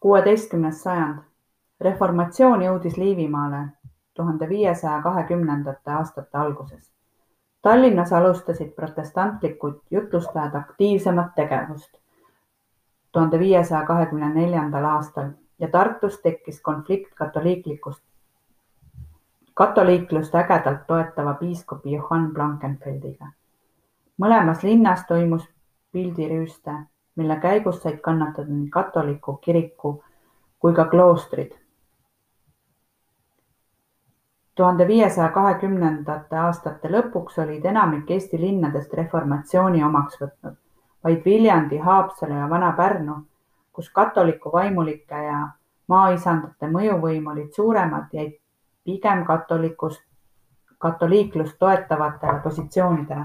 kuueteistkümnes sajand Reformatsioon jõudis Liivimaale tuhande viiesaja kahekümnendate aastate alguses. Tallinnas alustasid protestantlikud jutlustajad aktiivsemat tegevust tuhande viiesaja kahekümne neljandal aastal ja Tartus tekkis konflikt katoliiklikust, katoliiklust ägedalt toetava piiskopi Johann Blankenfeldiga. mõlemas linnas toimus pildirüüste, mille käigus said kannatada nii katoliku kiriku kui ka kloostrid. tuhande viiesaja kahekümnendate aastate lõpuks olid enamik Eesti linnadest reformatsiooni omaks võtnud, vaid Viljandi, Haapsalu ja Vana-Pärnu, kus katoliku vaimulike ja maaisandate mõjuvõim olid suuremad, jäid pigem katolikust, katoliiklust toetavatele positsioonidele.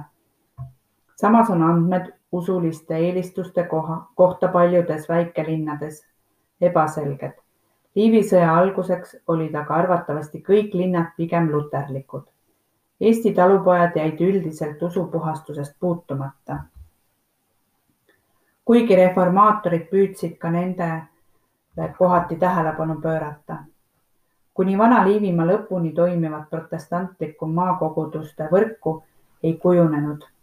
samas on andmed usuliste eelistuste kohta paljudes väikelinnades ebaselged. Liivi sõja alguseks olid aga arvatavasti kõik linnad pigem luterlikud. Eesti talupojad jäid üldiselt usupuhastusest puutumata. kuigi reformaatorid püüdsid ka nendele kohati tähelepanu pöörata. kuni Vana-Liivimaa lõpuni toimivat protestantlikku maakoguduste võrku ei kujunenud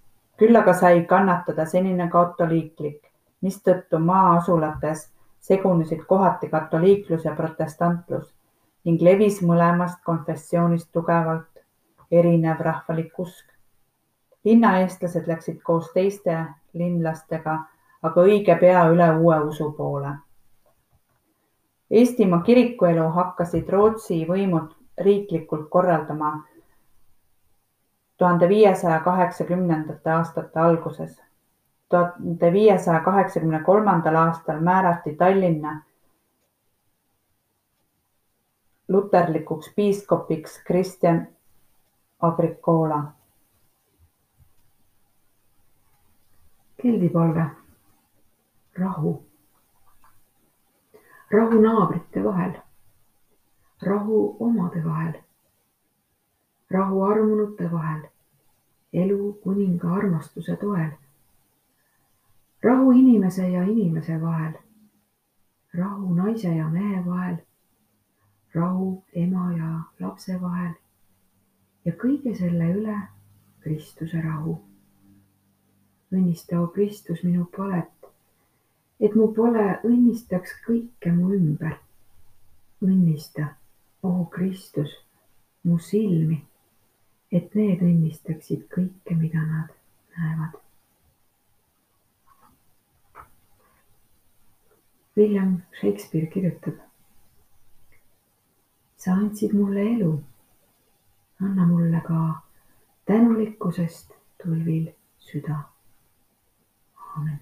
küll aga sai kannatada senine katoliiklik, mistõttu maa-asulates segunesid kohati katoliiklus ja protestantlus ning levis mõlemast konfessioonist tugevalt erinev rahvalik usk. linnaeestlased läksid koos teiste linlastega aga õige pea üle uue usu poole. Eestimaa kirikuelu hakkasid Rootsi võimud riiklikult korraldama tuhande viiesaja kaheksakümnendate aastate alguses. tuhande viiesaja kaheksakümne kolmandal aastal määrati Tallinna luterlikuks piiskopiks Kristjan Agricola. keldipalve, rahu, rahu naabrite vahel, rahu omade vahel. Rahu armunute vahel, elu kuninga armastuse toel. rahu inimese ja inimese vahel, rahu naise ja mehe vahel, rahu ema ja lapse vahel ja kõige selle üle Kristuse rahu. õnnista, o Kristus, minu palet, et mu pole õnnistaks kõike mu ümber. õnnista, o Kristus, mu silmi et need õnnistaksid kõike, mida nad näevad. William Shakespeare kirjutab. sa andsid mulle elu, anna mulle ka tänulikkusest tulvil süda. aamen